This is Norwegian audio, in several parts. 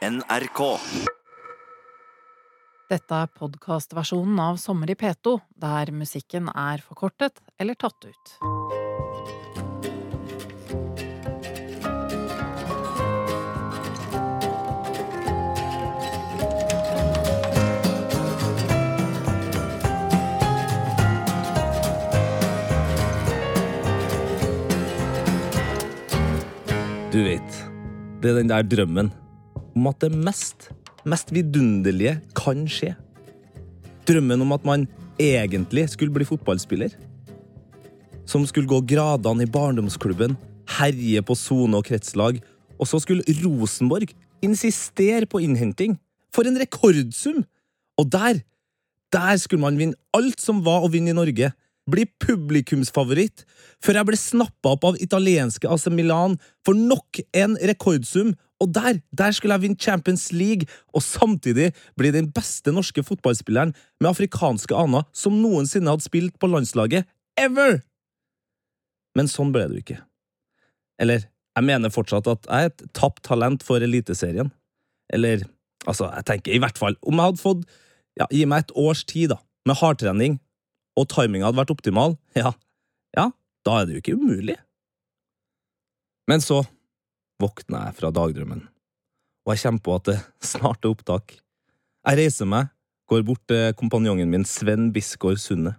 NRK. Dette er podkastversjonen av Sommer i P2, der musikken er forkortet eller tatt ut. Du vet, det er den der drømmen om at det mest, mest vidunderlige kan skje. Drømmen om at man egentlig skulle bli fotballspiller. Som skulle gå gradene i barndomsklubben, herje på sone og kretslag, og så skulle Rosenborg insistere på innhenting. For en rekordsum! Og der, der skulle man vinne alt som var å vinne i Norge bli publikumsfavoritt, før jeg ble snappa opp av italienske AC Milan for nok en rekordsum, og der, der skulle jeg vinne Champions League og samtidig bli den beste norske fotballspilleren med afrikanske aner som noensinne hadde spilt på landslaget, ever! Men sånn ble det jo ikke. Eller, jeg mener fortsatt at jeg er et tapt talent for Eliteserien. Eller, altså, jeg tenker i hvert fall, om jeg hadde fått, ja, gi meg et års tid, da, med hardtrening, og timinga hadde vært optimal, ja, ja, da er det jo ikke umulig. Men så våkner jeg fra dagdrømmen, og jeg kommer på at det snart er opptak. Jeg reiser meg, går bort til kompanjongen min Sven Bisgaard Sunde,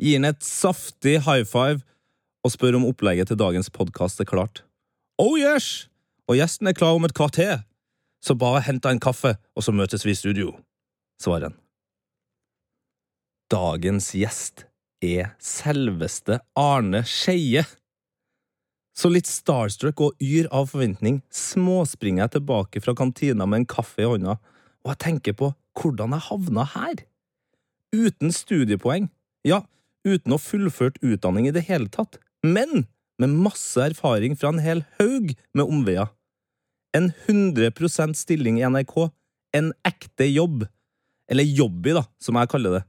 gir han et saftig high five og spør om opplegget til dagens podkast er klart. Oh yes! Og gjesten er klar om et kvarter, så bare hent deg en kaffe, og så møtes vi i studio, svarer han. Dagens gjest er selveste Arne Skeie. Så litt starstruck og yr av forventning småspringer jeg tilbake fra kantina med en kaffe i hånda, og jeg tenker på hvordan jeg havna her. Uten studiepoeng, ja, uten å fullført utdanning i det hele tatt, men med masse erfaring fra en hel haug med omveier. En 100% stilling i NRK, en ekte jobb, eller jobby, da, som jeg kaller det.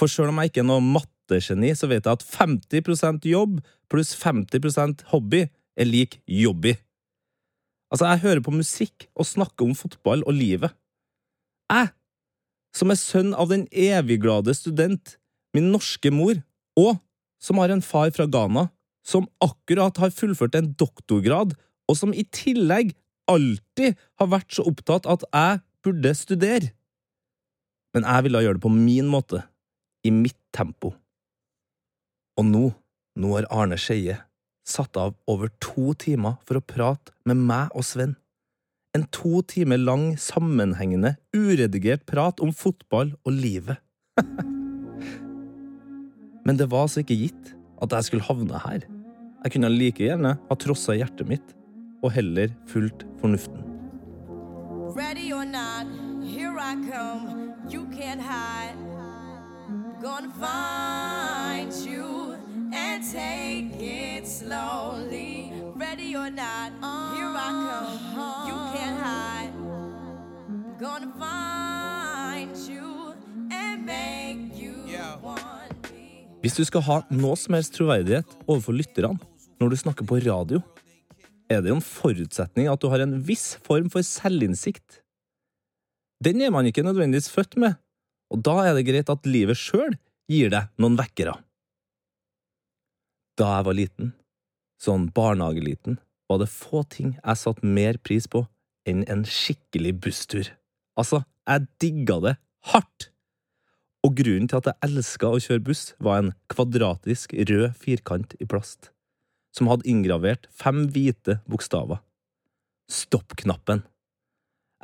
For sjøl om jeg ikke er noe mattegeni, så vet jeg at 50% jobb pluss 50% hobby er lik jobby. Altså, jeg hører på musikk og snakker om fotball og livet. Jeg, som er sønn av den evigglade student, min norske mor, og som har en far fra Ghana, som akkurat har fullført en doktorgrad, og som i tillegg alltid har vært så opptatt at jeg burde studere. Men jeg ville gjøre det på min måte i mitt tempo. Og nå, nå har Arne Skeie satt av over to timer for å prate med meg og Sven. En to timer lang, sammenhengende, uredigert prat om fotball og livet. Men det var altså ikke gitt at jeg skulle havne her. Jeg kunne like gjerne ha trossa hjertet mitt og heller fulgt fornuften. Ready or not, here I come. You can't hide. Gonna find you and take it slowly. Ready or not, here I come. You can't hide. Gonna find you and make you want me. Hvis du skal ha noe som helst troverdighet overfor lytterne når du snakker på radio, er det jo en forutsetning at du har en viss form for selvinnsikt. Den er man ikke nødvendigvis født med, og da er det greit at livet sjøl gir deg noen vekkere. Da jeg var liten, sånn barnehageliten, var det få ting jeg satte mer pris på enn en skikkelig busstur. Altså, jeg digga det hardt! Og grunnen til at jeg elska å kjøre buss, var en kvadratisk rød firkant i plast, som hadde inngravert fem hvite bokstaver. Stopp-knappen.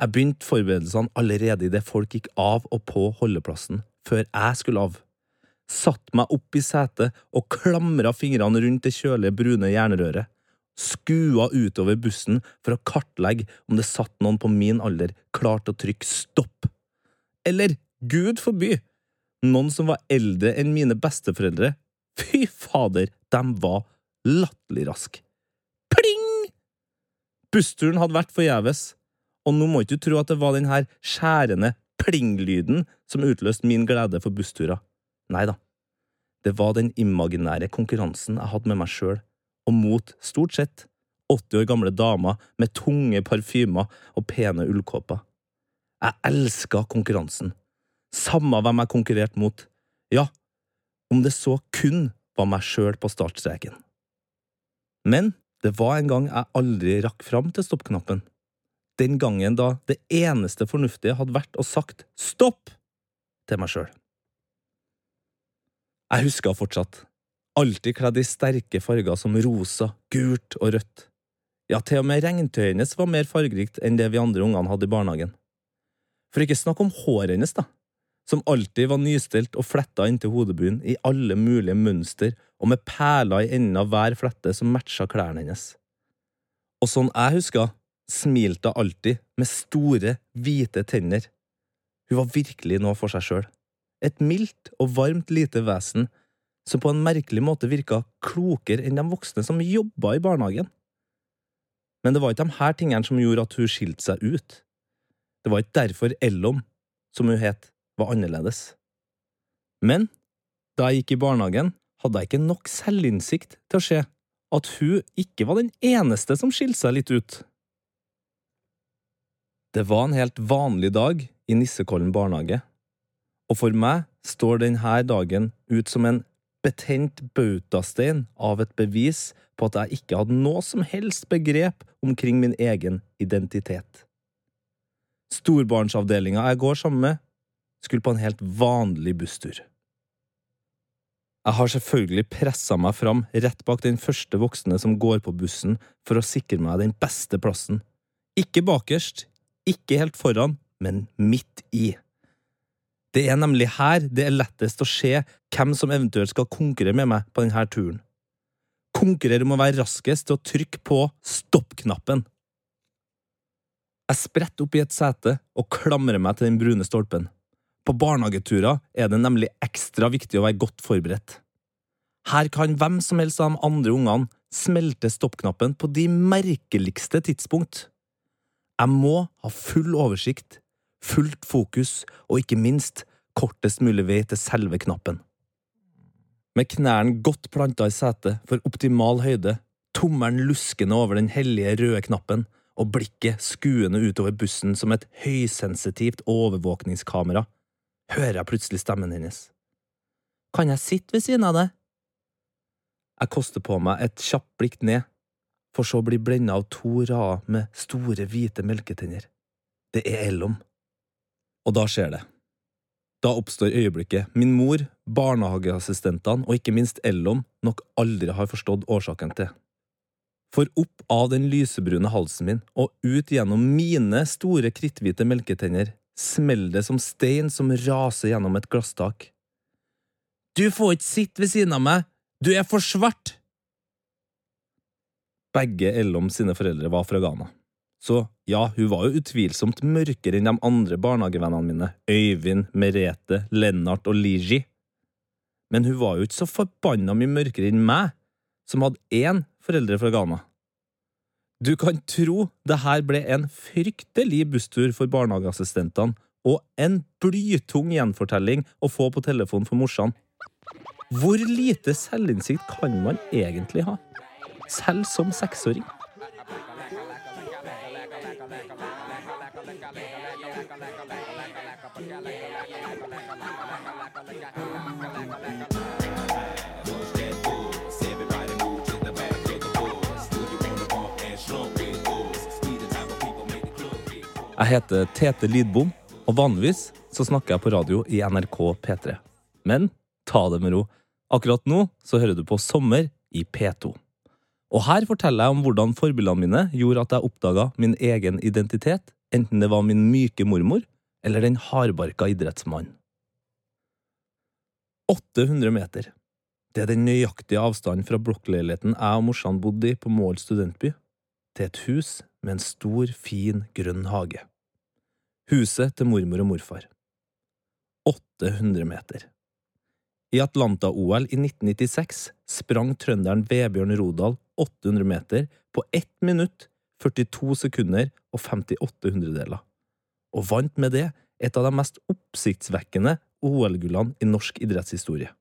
Jeg begynte forberedelsene allerede idet folk gikk av og på holdeplassen, før jeg skulle av. Satt meg opp i setet og klamra fingrene rundt det kjølige, brune jernrøret. Skua utover bussen for å kartlegge om det satt noen på min alder klar til å trykke stopp. Eller, gud forby, noen som var eldre enn mine besteforeldre. Fy fader, de var latterlig raske. Pling! Bussturen hadde vært forgjeves, og nå må ikke du tro at det var den her skjærende pling-lyden som utløste min glede for bussturer. Nei da, det var den imaginære konkurransen jeg hadde med meg sjøl, og mot, stort sett, 80 år gamle damer med tunge parfymer og pene ullkåper. Jeg elska konkurransen. Samme hvem jeg konkurrerte mot. Ja, om det så kun var meg sjøl på startstreken. Men det var en gang jeg aldri rakk fram til stoppknappen. Den gangen da det eneste fornuftige hadde vært å sagt stopp til meg sjøl. Jeg husker fortsatt. Alltid kledd i sterke farger som rosa, gult og rødt. Ja, til og med regntøyet hennes var mer fargerikt enn det vi andre ungene hadde i barnehagen. For ikke snakk om håret hennes, da, som alltid var nystelt og fletta inntil hodebunnen i alle mulige mønster og med perler i enden av hver flette som matcha klærne hennes. Og sånn jeg husker, smilte hun alltid med store, hvite tenner. Hun var virkelig noe for seg sjøl. Et mildt og varmt lite vesen som på en merkelig måte virka klokere enn de voksne som jobba i barnehagen. Men det var ikke de her tingene som gjorde at hun skilte seg ut. Det var ikke derfor Ellom, som hun het, var annerledes. Men da jeg gikk i barnehagen, hadde jeg ikke nok selvinnsikt til å se at hun ikke var den eneste som skilte seg litt ut. Det var en helt vanlig dag i Nissekollen barnehage, og for meg står denne dagen ut som en betent bautastein av et bevis på at jeg ikke hadde noe som helst begrep omkring min egen identitet. Storbarnsavdelinga jeg går sammen med, skulle på en helt vanlig busstur. Jeg har selvfølgelig pressa meg fram rett bak den første voksne som går på bussen for å sikre meg den beste plassen. Ikke bakerst, ikke helt foran, men midt i. Det er nemlig her det er lettest å se hvem som eventuelt skal konkurrere med meg på denne turen. Konkurrere å være raskest til å trykke på stopp-knappen. Jeg spretter opp i et sete og klamrer meg til den brune stolpen. På barnehageturer er det nemlig ekstra viktig å være godt forberedt. Her kan hvem som helst av de andre ungene smelte stoppknappen på de merkeligste tidspunkt. Jeg må ha full oversikt, fullt fokus og ikke minst kortest mulig vei til selve knappen. Med knærne godt planta i setet for optimal høyde, tommelen luskende over den hellige røde knappen og blikket skuende utover bussen som et høysensitivt overvåkningskamera, hører jeg plutselig stemmen hennes. Kan jeg sitte ved siden av deg? Jeg koster på meg et kjapt blikk ned, for så å bli blenda av to rader med store, hvite melketenner. Det er Ellom. Og da skjer det. Da oppstår øyeblikket min mor, barnehageassistentene og ikke minst Ellom nok aldri har forstått årsaken til. For opp av den lysebrune halsen min og ut gjennom mine store kritthvite melketenner smeller det som stein som raser gjennom et glasstak. Du får ikke sitte ved siden av meg, du er for svart! Begge Ellom sine foreldre var fra Ghana. Så ja, hun var jo utvilsomt mørkere enn de andre barnehagevennene mine, Øyvind, Merete, Lennart og Liji. Men hun var jo ikke så forbanna mye mørkere enn meg, som hadde én foreldre fra Ghana. Du kan tro det her ble en fryktelig busstur for barnehageassistentene, og en blytung gjenfortelling å få på telefon for morsan. Hvor lite selvinnsikt kan man egentlig ha? Selv som seksåring. Jeg heter Tete Lidbom, og vanligvis så snakker jeg på radio i NRK P3. Men ta det med ro. Akkurat nå så hører du på Sommer i P2. Og her forteller jeg om hvordan forbildene mine gjorde at jeg oppdaga min egen identitet, enten det var min myke mormor eller den hardbarka idrettsmannen. 800 meter. Det er den nøyaktige avstanden fra blokkleiligheten jeg og morsan bodde i på Mål studentby, til et hus med en stor, fin, grønn hage. Huset til mormor og morfar. 800 meter. I Atlanta-OL i 1996 sprang trønderen Vebjørn Rodal 800 meter på 1 minutt, 42 sekunder og 58 hundredeler, og vant med det et av de mest oppsiktsvekkende OL-gullene i norsk idrettshistorie.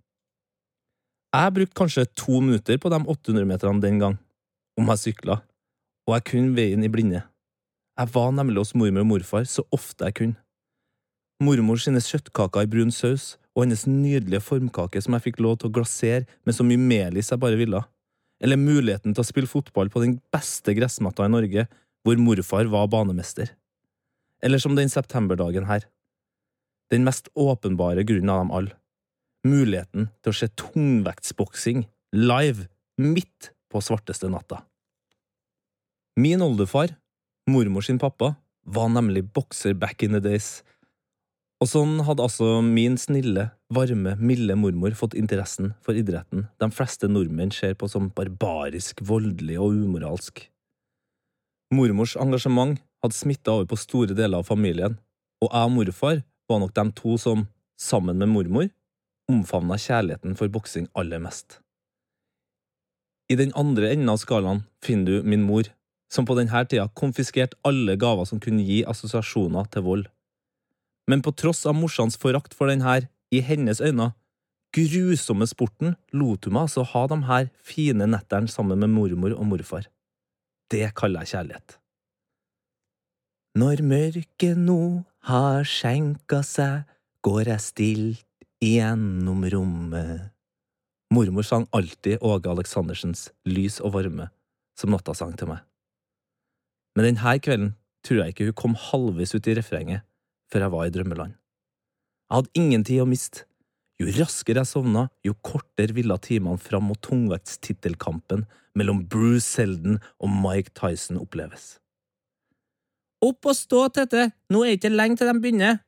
Jeg brukte kanskje to minutter på de 800 meterne den gang, om jeg sykla, og jeg kunne veien i blinde. Jeg var nemlig hos mormor og morfar så ofte jeg kunne. Mormor sine kjøttkaker i brun saus og hennes nydelige formkake som jeg fikk lov til å glasere med så mye melis jeg bare ville. Eller muligheten til å spille fotball på den beste gressmatta i Norge, hvor morfar var banemester. Eller som den septemberdagen her. Den mest åpenbare grunnen av dem alle. Muligheten til å se tungvektsboksing live midt på svarteste natta. Min oldefar, mormor sin pappa, var nemlig bokser back in the days, og sånn hadde altså min snille, varme, milde mormor fått interessen for idretten de fleste nordmenn ser på som barbarisk, voldelig og umoralsk. Mormors engasjement hadde smitta over på store deler av familien, og jeg og morfar var nok de to som, sammen med mormor, omfavna kjærligheten for boksing aller mest. I den andre enden av skalaen finner du min mor, som på denne tida konfiskerte alle gaver som kunne gi assosiasjoner til vold. Men på tross av morsans forakt for denne, i hennes øyne, grusomme sporten, lot hun meg altså ha de her fine nettene sammen med mormor og morfar. Det kaller jeg kjærlighet. Når mørket nå har skjenka seg, går jeg stilt igjennom rommet. Mormor sang alltid Åge Aleksandersens Lys og varme som nattasang til meg. Men denne kvelden tror jeg ikke hun kom halvveis ut i refrenget før jeg var i drømmeland. Jeg hadde ingen tid å miste. Jo raskere jeg sovna, jo kortere ville timene fram mot tungvektstittelkampen mellom Bruce Selden og Mike Tyson oppleves. Opp og stå, Tete, nå er det ikke lenge til de begynner.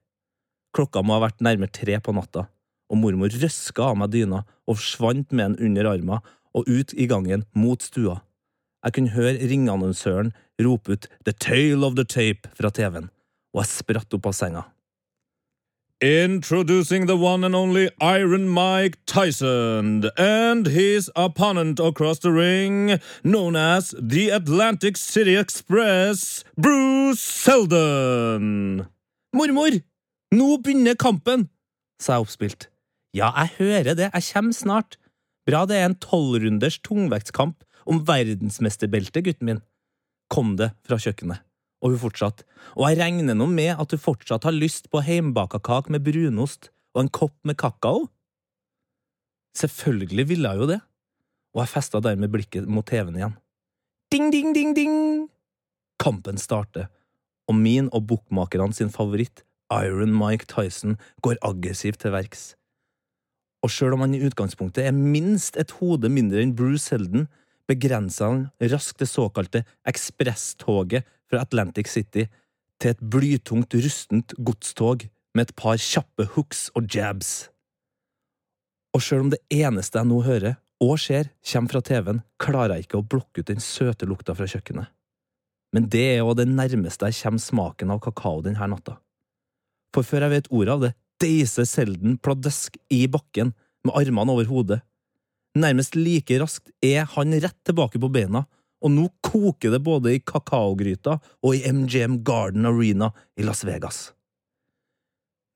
Klokka må ha vært nærmere tre på natta, og mormor røska av meg dyna og forsvant med den under armen og ut i gangen mot stua. Jeg kunne høre ringannonsøren rope ut The Tale of the Tape fra TV-en, og jeg spratt opp av senga. Introducing the one and only Iron Mike Tyson and his opponent across the ring, known as the Atlantic City Express, Bruce Selden. Mormor, nå begynner kampen, sa jeg oppspilt. Ja, jeg hører det, jeg kommer snart. Bra det er en tolvrunders tungvektskamp om verdensmesterbeltet, gutten min. Kom det fra kjøkkenet og hun fortsatte, og jeg regner nå med at du fortsatt har lyst på heimbaka kake med brunost og en kopp med kakao? Selvfølgelig ville jeg jo det, og jeg festa dermed blikket mot TV-en igjen. Ding, ding, ding, ding! Kampen starter, og min og bokmakerne sin favoritt, Iron Mike Tyson, går aggressivt til verks. Og sjøl om han i utgangspunktet er minst et hode mindre enn Bruce Helden, begrenser han raskt det såkalte ekspresstoget fra Atlantic City til et blytungt, rustent godstog med et par kjappe hooks og jabs. Og sjøl om det eneste jeg nå hører og ser, kommer fra TV-en, klarer jeg ikke å blokke ut den søte lukta fra kjøkkenet. Men det er jo det nærmeste jeg kommer smaken av kakao denne natta. For før jeg vet ordet av det, deiser Selden pladask i bakken med armene over hodet. Nærmest like raskt er han rett tilbake på beina og nå koker det både i kakaogryta og i MGM Garden Arena i Las Vegas.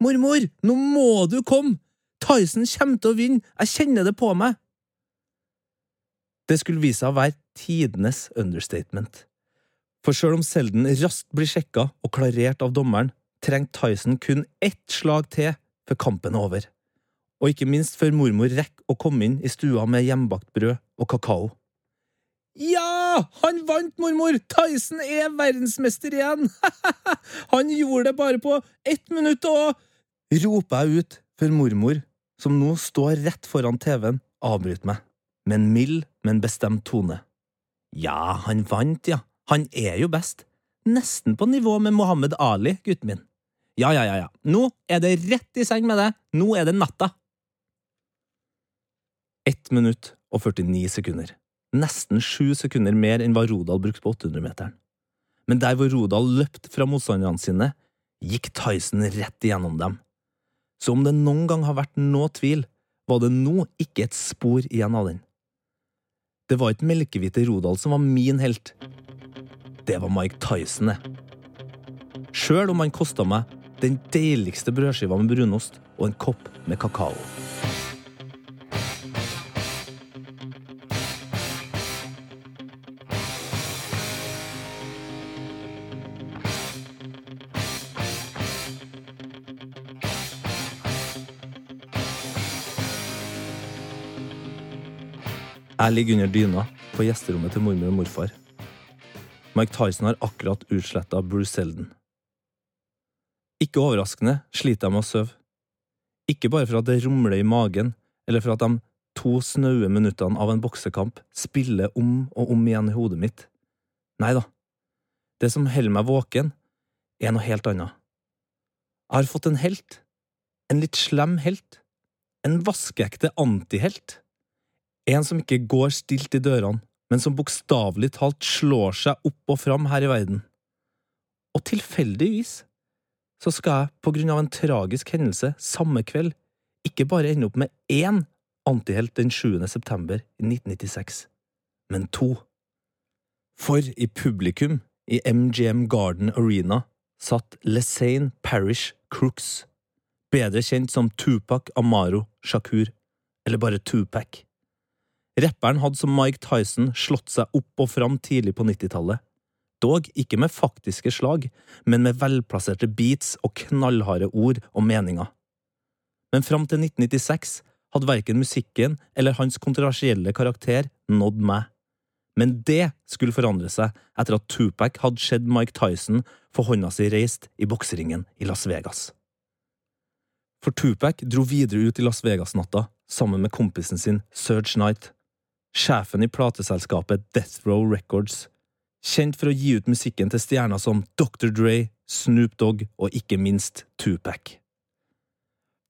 Mormor, nå må du komme! Tyson kommer til å vinne, jeg kjenner det på meg! Det skulle vise seg å være tidenes understatement. For selv om Selden raskt blir sjekka og klarert av dommeren, trengte Tyson kun ett slag til før kampen er over. Og ikke minst før mormor rekker å komme inn i stua med hjemmebakt brød og kakao. Ja! Han vant, mormor! Tyson er verdensmester igjen! han gjorde det bare på ett minutt, og roper jeg ut før mormor, som nå står rett foran TV-en, avbryter meg med en mild, men bestemt tone. Ja, han vant, ja. Han er jo best. Nesten på nivå med Mohammed Ali, gutten min. Ja, ja, ja, ja. Nå er det rett i seng med deg. Nå er det natta. Ett minutt og 49 sekunder nesten sju sekunder mer enn hva Rodal brukte på 800-meteren. Men der hvor Rodal løpte fra motstanderne sine, gikk Tyson rett igjennom dem. Så om det noen gang har vært noe tvil, var det nå ikke et spor igjen av den. Det var ikke melkehvite Rodal som var min helt. Det var Mike Tyson, det. Sjøl om han kosta meg den deiligste brødskiva med brunost og en kopp med kakao. Jeg ligger under dyna på gjesterommet til mormor og morfar. Mike Tyson har akkurat utsletta Bruce Selden. Ikke overraskende sliter jeg med å sove. Ikke bare for at det rumler i magen, eller for at de to snaue minuttene av en boksekamp spiller om og om igjen i hodet mitt. Nei da. Det som holder meg våken, er noe helt annet. Jeg har fått en helt. En litt slem helt. En vaskeekte antihelt. En som ikke går stilt i dørene, men som bokstavelig talt slår seg opp og fram her i verden. Og tilfeldigvis så skal jeg på grunn av en tragisk hendelse samme kveld ikke bare ende opp med én antihelt den 7. september 1996, men to. For i publikum i MGM Garden Arena satt Lesane Parish Crooks, bedre kjent som Tupac Amaro Shakur, eller bare Tupac. Rapperen hadde som Mike Tyson slått seg opp og fram tidlig på 90-tallet. Dog ikke med faktiske slag, men med velplasserte beats og knallharde ord og meninger. Men fram til 1996 hadde verken musikken eller hans kontroversielle karakter nådd meg. Men det skulle forandre seg etter at Tupac hadde sett Mike Tyson få hånda si reist i bokseringen i Las Vegas. For Tupac dro videre ut i Las Vegas-natta sammen med kompisen sin Serge Knight, sjefen i plateselskapet Death Row Records, kjent for å gi ut musikken til stjerner som Dr. Dre, Snoop Dogg og ikke minst Tupac.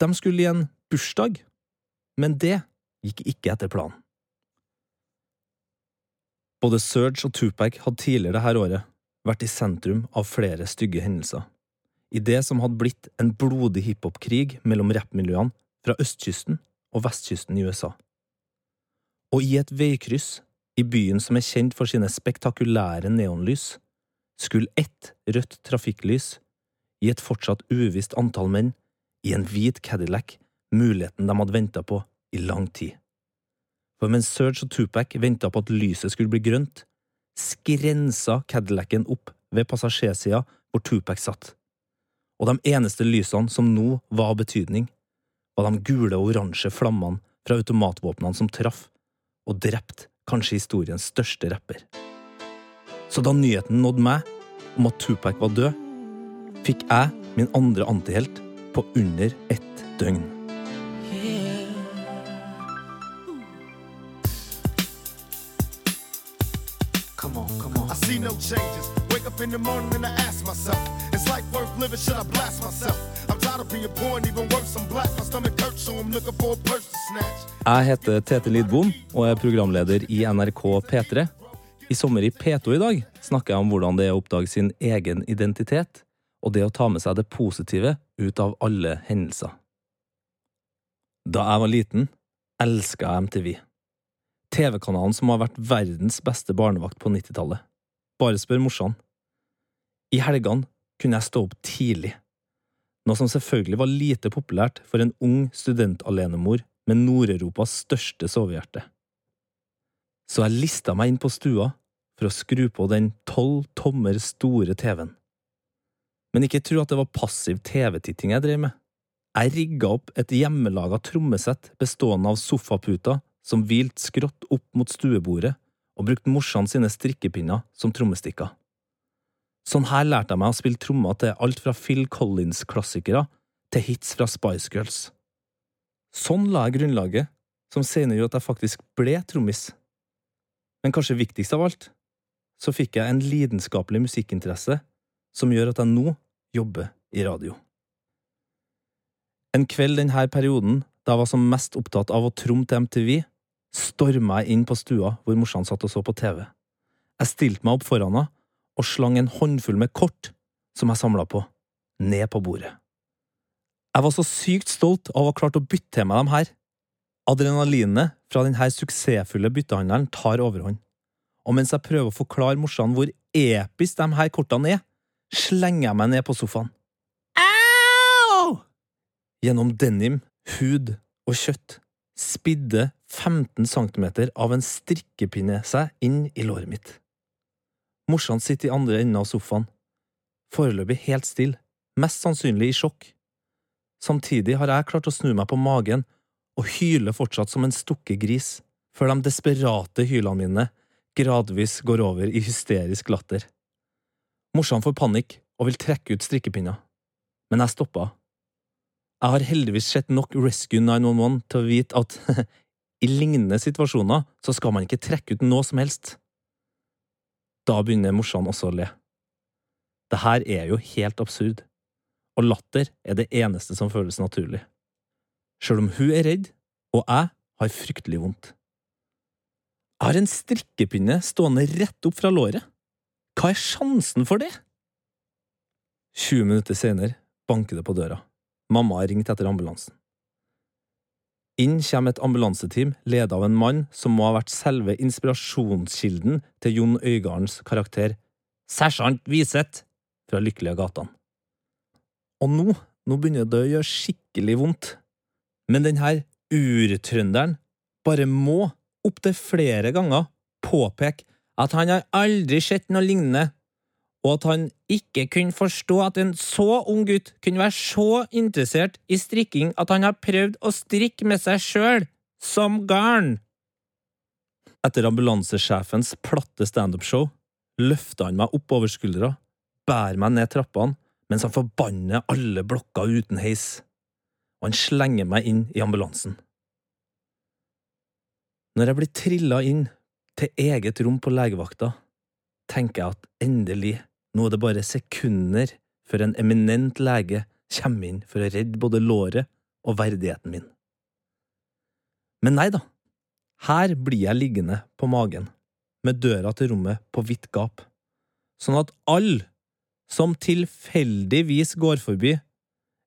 De skulle i en bursdag, men det gikk ikke etter planen. Både Serge og Tupac hadde tidligere dette året vært i sentrum av flere stygge hendelser. I det som hadde blitt en blodig hiphop-krig mellom rappmiljøene fra østkysten og vestkysten i USA. Og i et veikryss, i byen som er kjent for sine spektakulære neonlys, skulle ett rødt trafikklys gi et fortsatt uvisst antall menn i en hvit Cadillac muligheten de hadde venta på i lang tid. For mens Serge og Tupac venta på at lyset skulle bli grønt, skrensa Cadillacen opp ved passasjersida hvor Tupac satt. Og de eneste lysene som nå var av betydning, var de gule og oransje flammene fra automatvåpnene som traff og drept kanskje historiens største rapper. Så da nyheten nådde meg om at Tupac var død, fikk jeg min andre antihelt på under ett døgn. Come on, come on. Jeg heter Tete Lidbom og er programleder i NRK P3. I sommer i P2 i dag snakker jeg om hvordan det er å oppdage sin egen identitet, og det å ta med seg det positive ut av alle hendelser. Da jeg var liten, elska jeg MTV. TV-kanalen som har vært verdens beste barnevakt på 90-tallet. Bare spør morsan. I helgene kunne jeg stå opp tidlig, noe som selvfølgelig var lite populært for en ung studentalenemor med Nord-Europas største sovehjerte. Så jeg lista meg inn på stua for å skru på den tolv tommer store TV-en. Men ikke tro at det var passiv TV-titting jeg drev med. Jeg rigga opp et hjemmelaga trommesett bestående av sofaputer som hvilte skrått opp mot stuebordet, og brukte morsan sine strikkepinner som trommestikker. Sånn her lærte jeg meg å spille trommer til alt fra Phil Collins-klassikere til hits fra Spice Girls. Sånn la jeg grunnlaget, som senere gjorde at jeg faktisk ble trommis. Men kanskje viktigst av alt, så fikk jeg en lidenskapelig musikkinteresse som gjør at jeg nå jobber i radio. En kveld denne perioden, da jeg var som mest opptatt av å tromme til MTV, storma jeg inn på stua hvor morsan satt og så på TV. Jeg stilte meg opp foran henne og slang en håndfull med kort som jeg samla på, ned på bordet. Jeg var så sykt stolt av å ha klart å bytte til meg dem her. Adrenalinet fra denne suksessfulle byttehandelen tar overhånd, og mens jeg prøver å forklare morsan hvor episk de her kortene er, slenger jeg meg ned på sofaen. Au! Gjennom denim, hud og kjøtt spidde 15 centimeter av en strikkepinne seg inn i låret mitt. Morsan sitter i andre enden av sofaen, foreløpig helt stille, mest sannsynlig i sjokk. Samtidig har jeg klart å snu meg på magen og hyle fortsatt som en stukket gris, før de desperate hylene mine gradvis går over i hysterisk latter. Morsan får panikk og vil trekke ut strikkepinner, men jeg stopper. Jeg har heldigvis sett nok Rescue 911 til å vite at i lignende situasjoner så skal man ikke trekke ut noe som helst. Da begynner morsan også å le. Det her er jo helt absurd, og latter er det eneste som føles naturlig. Sjøl om hun er redd, og jeg har fryktelig vondt. Jeg har en strikkepinne stående rett opp fra låret. Hva er sjansen for det? 20 minutter senere banker det på døra. Mamma har ringt etter ambulansen. Inn kommer et ambulanseteam ledet av en mann som må ha vært selve inspirasjonskilden til Jon Øygardens karakter Sersjant Wiseth fra Lykkelige gatene. Og nå, nå begynner det å gjøre skikkelig vondt. Men denne urtrønderen bare må opptil flere ganger påpeke at han har aldri sett noe lignende, og at han ikke kunne forstå at en så ung gutt kunne være så interessert i strikking at han har prøvd å strikke med seg sjøl, som garn. Etter ambulansesjefens platte standup-show løfter han meg opp over skuldra, bærer meg ned trappene mens han forbanner alle blokker uten heis, og han slenger meg inn i ambulansen. Når jeg blir trilla inn til eget rom på legevakta, tenker jeg at endelig, nå er det bare sekunder før en eminent lege kommer inn for å redde både låret og verdigheten min. Men nei da, her blir jeg liggende på magen, med døra til rommet på vidt gap, sånn at alle som tilfeldigvis går forbi,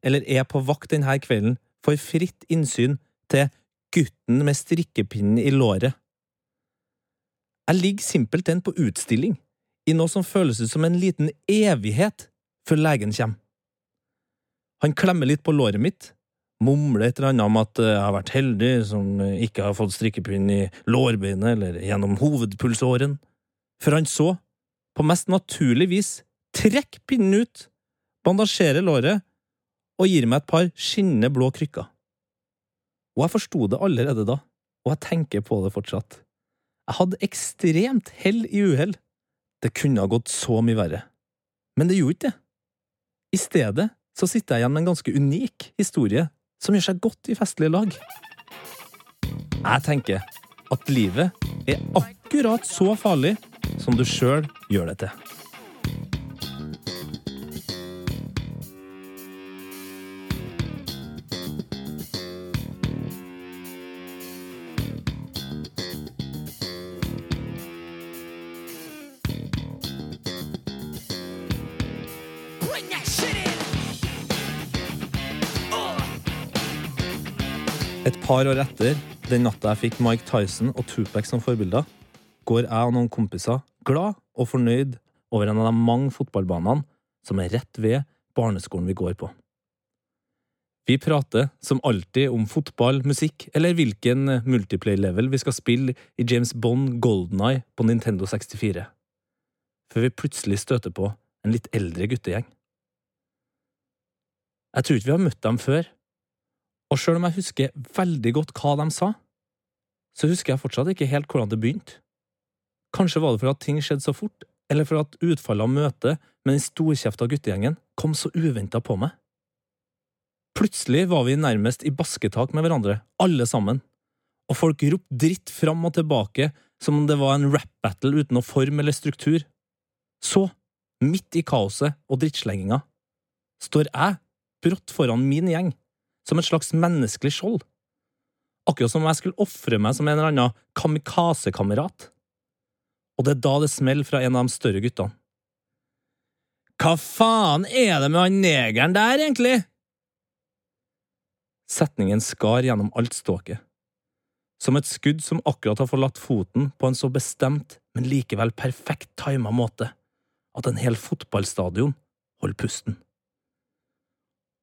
eller er på vakt denne kvelden, får fritt innsyn til gutten med strikkepinnen i låret. Jeg ligger simpelthen på utstilling, i noe som føles ut som en liten evighet før legen kommer. Han klemmer litt på låret mitt, mumler et eller annet om at jeg har vært heldig som ikke har fått strikkepinn i lårbeinet eller gjennom hovedpulsåren, før han så, på mest naturlig vis, trekker pinnen ut, bandasjerer låret og gir meg et par skinnende blå krykker. Og jeg forsto det allerede da, og jeg tenker på det fortsatt. Jeg hadde ekstremt hell i uhell. Det kunne ha gått så mye verre. Men det gjorde ikke det. I stedet så sitter jeg igjen med en ganske unik historie som gjør seg godt i festlige lag. Jeg tenker at livet er akkurat så farlig som du sjøl gjør det til. Par år etter, den natta jeg fikk Mike Tyson og Tupac som forbilder, går jeg og noen kompiser glad og fornøyd over en av de mange fotballbanene som er rett ved barneskolen vi går på. Vi prater som alltid om fotball, musikk eller hvilken multiplay-level vi skal spille i James Bond Golden Eye på Nintendo 64, før vi plutselig støter på en litt eldre guttegjeng. Jeg tror ikke vi har møtt dem før, og sjøl om jeg husker veldig godt hva de sa, så husker jeg fortsatt ikke helt hvordan det begynte. Kanskje var det for at ting skjedde så fort, eller for at utfallet av møtet med den storkjefta guttegjengen kom så uventa på meg. Plutselig var vi nærmest i basketak med hverandre, alle sammen, og folk ropte dritt fram og tilbake som om det var en rap-battle uten noe form eller struktur. Så, midt i kaoset og drittslenginga, står jeg brått foran min gjeng, som et slags menneskelig skjold. Akkurat som om jeg skulle ofre meg som en eller annen kamikaze-kamerat. Og det er da det smeller fra en av de større guttene. Hva faen er det med han negeren der, egentlig? Setningen skar gjennom alt ståket. Som et skudd som akkurat har forlatt foten på en så bestemt, men likevel perfekt tima måte at en hel fotballstadion holder pusten.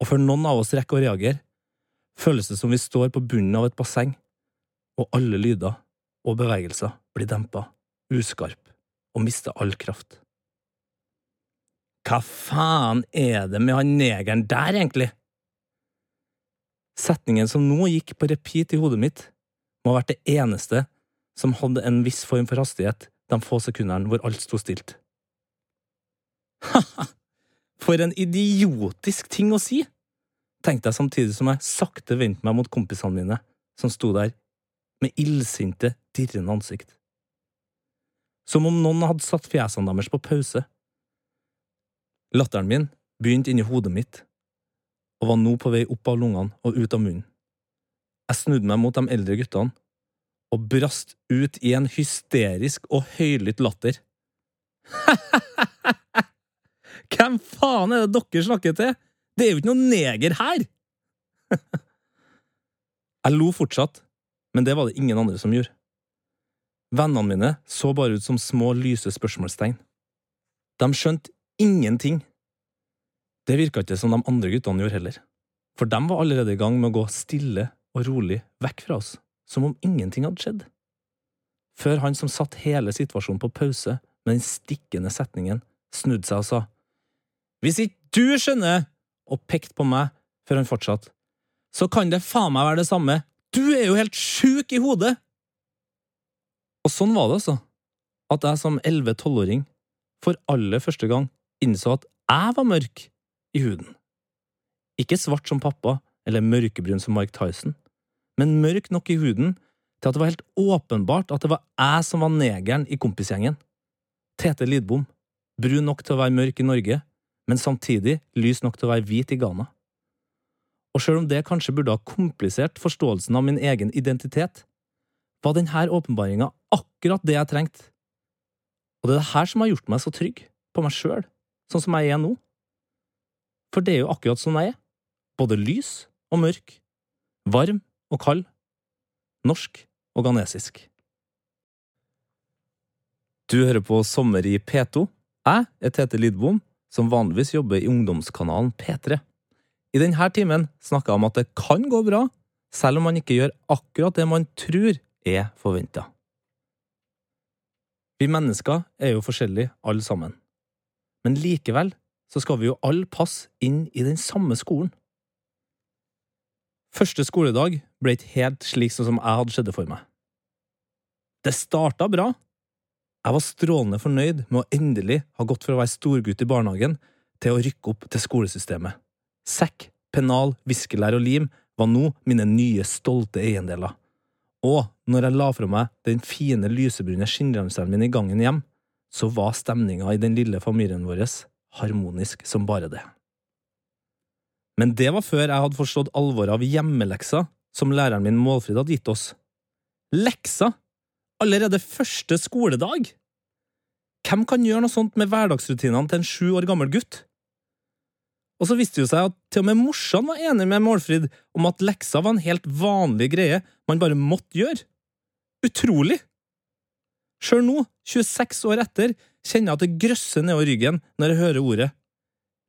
Og før noen av oss rekker å reagere, føles det som vi står på bunnen av et basseng, og alle lyder og bevegelser blir dempa, uskarp og mister all kraft. Hva faen er det med han negeren der, egentlig? Setningen som nå gikk på repeat i hodet mitt, må ha vært det eneste som hadde en viss form for hastighet de få sekundene hvor alt sto stilt. Ha-ha! For en idiotisk ting å si! Tenkte jeg samtidig som jeg sakte vendte meg mot kompisene mine, som sto der med illsinte, dirrende ansikt. Som om noen hadde satt fjesene deres på pause. Latteren min begynte inni hodet mitt, og var nå på vei opp av lungene og ut av munnen. Jeg snudde meg mot de eldre guttene og brast ut i en hysterisk og høylytt latter. Hvem faen er det dere snakker til? Det er jo ikke noen neger her! Jeg lo fortsatt, men det var det ingen andre som gjorde. Vennene mine så bare ut som små, lyse spørsmålstegn. De skjønte ingenting. Det virka ikke som de andre guttene gjorde heller, for de var allerede i gang med å gå stille og rolig vekk fra oss, som om ingenting hadde skjedd. Før han som satt hele situasjonen på pause med den stikkende setningen, snudde seg og sa Hvis ikke du skjønner og pekte på meg før han fortsatte. Så kan det faen meg være det samme. Du er jo helt sjuk i hodet! Og sånn var det, altså. At jeg som elleve-tolvåring for aller første gang innså at jeg var mørk i huden. Ikke svart som pappa eller mørkebrun som Mike Tyson, men mørk nok i huden til at det var helt åpenbart at det var jeg som var negeren i kompisgjengen. Tete Lidbom, brun nok til å være mørk i Norge, men samtidig lys nok til å være hvit i Ghana. Og selv om det kanskje burde ha komplisert forståelsen av min egen identitet, var denne åpenbaringa akkurat det jeg trengte. Og det er det her som har gjort meg så trygg på meg sjøl, sånn som jeg er nå. For det er jo akkurat sånn jeg er, både lys og mørk, varm og kald, norsk og ghanesisk. Du hører på Sommer i P2. Jeg er Tete Lidbom, som vanligvis jobber i ungdomskanalen P3. I denne timen snakker jeg om at det kan gå bra, selv om man ikke gjør akkurat det man tror er forventa. Vi mennesker er jo forskjellige, alle sammen. Men likevel så skal vi jo alle passe inn i den samme skolen. Første skoledag ble ikke helt slik som jeg hadde sett det for meg. Det starta bra, jeg var strålende fornøyd med å endelig ha gått fra å være storgutt i barnehagen til å rykke opp til skolesystemet. Sekk, pennal, viskelær og lim var nå mine nye, stolte eiendeler. Og når jeg la fra meg den fine, lysebrune skinnranselen min i gangen hjem, så var stemninga i den lille familien vår harmonisk som bare det. Men det var før jeg hadde forstått alvoret av hjemmeleksa som læreren min Målfrid hadde gitt oss. Leksa allerede første skoledag? Hvem kan gjøre noe sånt med hverdagsrutinene til en sju år gammel gutt? Og så viste det seg at til og med morsan var enig med Målfrid om at leksa var en helt vanlig greie man bare måtte gjøre. Utrolig! Sjøl nå, 26 år etter, kjenner jeg at det grøsser nedover ryggen når jeg hører ordet.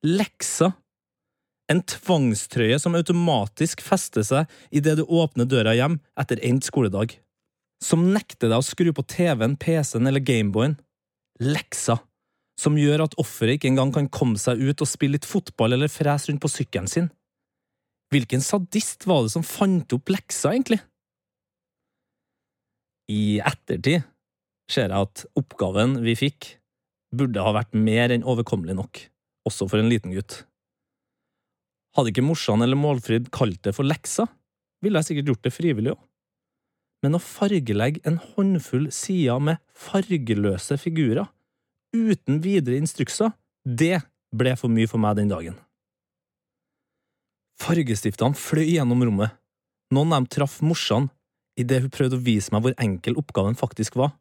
Leksa. En tvangstrøye som automatisk fester seg idet du åpner døra hjem etter endt skoledag som nekter deg å skru på TV-en, PC-en eller Gameboyen. Leksa, som gjør at offeret ikke engang kan komme seg ut og spille litt fotball eller frese rundt på sykkelen sin. Hvilken sadist var det som fant opp leksa, egentlig? I ettertid ser jeg at oppgaven vi fikk, burde ha vært mer enn overkommelig nok, også for en liten gutt. Hadde ikke morsan eller Målfrid kalt det for leksa, ville jeg sikkert gjort det frivillig òg men å fargelegge en håndfull sider med fargeløse figurer, uten videre instrukser, det ble for mye for meg den dagen. Fargestiftene fløy gjennom rommet. Noen av dem traff morsan idet hun prøvde å vise meg hvor enkel oppgaven faktisk var.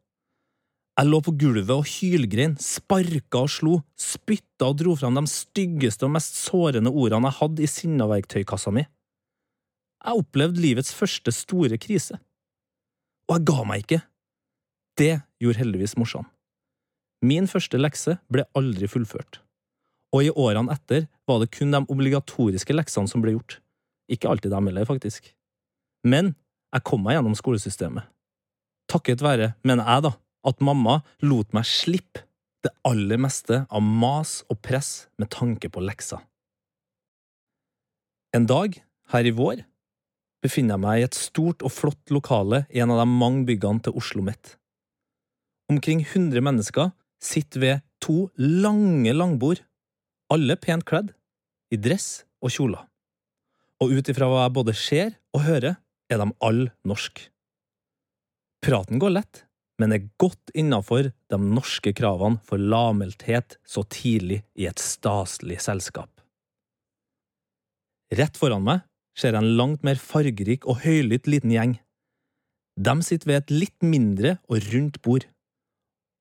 Jeg lå på gulvet og hylgrein, sparka og slo, spytta og dro fram de styggeste og mest sårende ordene jeg hadde i sinnaverktøykassa mi. Jeg opplevde livets første store krise og jeg ga meg ikke. Det gjorde heldigvis morsan. Min første lekse ble aldri fullført, og i årene etter var det kun de obligatoriske leksene som ble gjort. Ikke alltid dem heller, faktisk. Men jeg kom meg gjennom skolesystemet. Takket være, mener jeg, da, at mamma lot meg slippe det aller meste av mas og press med tanke på lekser. En dag, her i vår, befinner jeg meg i et stort og flott lokale i en av de mange byggene til Oslo mitt. Omkring 100 mennesker sitter ved to lange langbord, alle pent kledd, i dress og kjoler. Og ut ifra hva jeg både ser og hører, er de alle norske. Praten går lett, men er godt innafor de norske kravene for lavmælthet så tidlig i et staselig selskap. Rett foran meg ser jeg en langt mer fargerik og høylytt liten gjeng. De sitter ved et litt mindre og rundt bord.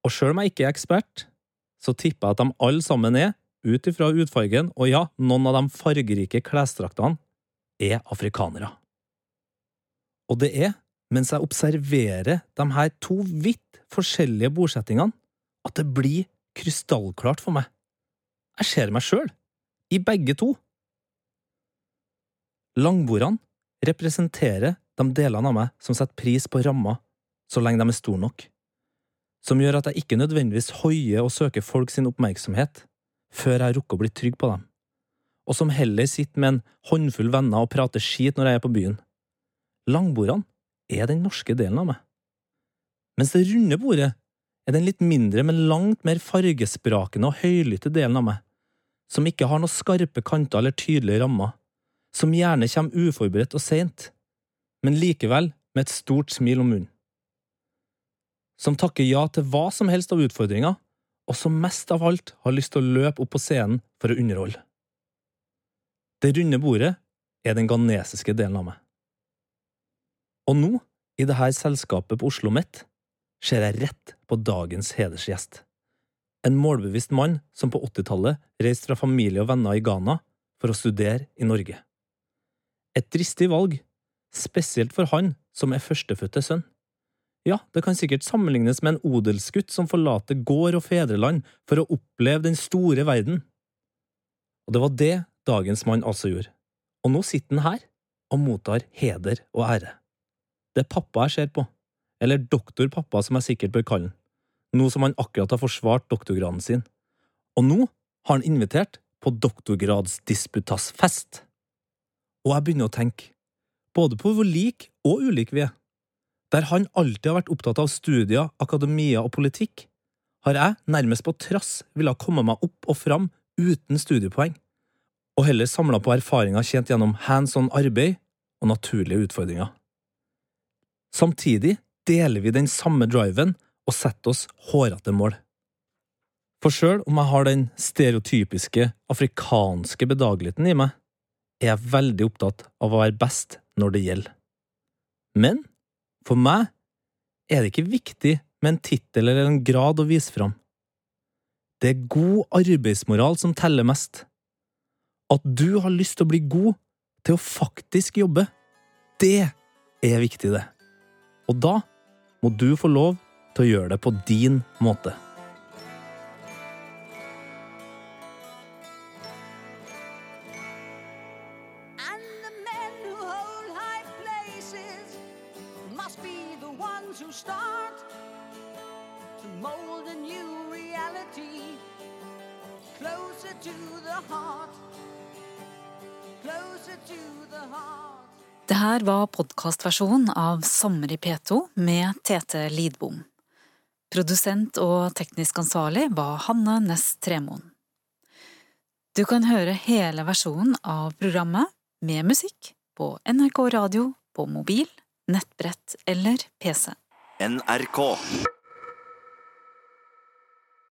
Og sjøl om jeg ikke er ekspert, så tipper jeg at de alle sammen er, ut ifra utfargen, og ja, noen av de fargerike klesdraktene, er afrikanere. Og det er mens jeg observerer de her to vidt forskjellige bordsettingene, at det blir krystallklart for meg. Jeg ser meg sjøl, i begge to. Langbordene representerer de delene av meg som setter pris på rammer, så lenge de er store nok, som gjør at jeg ikke nødvendigvis hoier og søker folk sin oppmerksomhet før jeg rukker å bli trygg på dem, og som heller sitter med en håndfull venner og prater skit når jeg er på byen. Langbordene er den norske delen av meg. Mens det runde bordet er den litt mindre, men langt mer fargesprakende og høylytte delen av meg, som ikke har noen skarpe kanter eller tydelige rammer, som gjerne kommer uforberedt og seint, men likevel med et stort smil om munnen. Som takker ja til hva som helst av utfordringer, og som mest av alt har lyst til å løpe opp på scenen for å underholde. Det runde bordet er den ghanesiske delen av meg. Og nå, i dette selskapet på Oslo Met, ser jeg rett på dagens hedersgjest. En målbevisst mann som på 80-tallet reiste fra familie og venner i Ghana for å studere i Norge. Et dristig valg, spesielt for han som er førstefødte sønn. Ja, det kan sikkert sammenlignes med en odelsgutt som forlater gård og fedreland for å oppleve den store verden. Og det var det dagens mann altså gjorde, og nå sitter han her og mottar heder og ære. Det er pappa jeg ser på, eller doktorpappa som jeg sikkert bør kalle han, nå som han akkurat har forsvart doktorgraden sin. Og nå har han invitert på doktorgradsdisputasfest. Og jeg begynner å tenke, både på hvor lik og ulik vi er. Der han alltid har vært opptatt av studier, akademia og politikk, har jeg nærmest på trass villet komme meg opp og fram uten studiepoeng, og heller samla på erfaringer tjent gjennom hands on arbeid og naturlige utfordringer. Samtidig deler vi den samme driven og setter oss hårete mål. For sjøl om jeg har den stereotypiske afrikanske bedageligheten i meg, er jeg veldig opptatt av å være best når det gjelder. Men for meg er det ikke viktig med en tittel eller en grad å vise fram. Det er god arbeidsmoral som teller mest. At du har lyst til å bli god til å faktisk jobbe, det er viktig, det. Og da må du få lov til å gjøre det på din måte. Podkastversjonen av Sommer i P2 med Tete Lidbom. Produsent og teknisk ansvarlig var Hanne Næss Tremoen. Du kan høre hele versjonen av programmet med musikk på NRK radio, på mobil, nettbrett eller PC. NRK.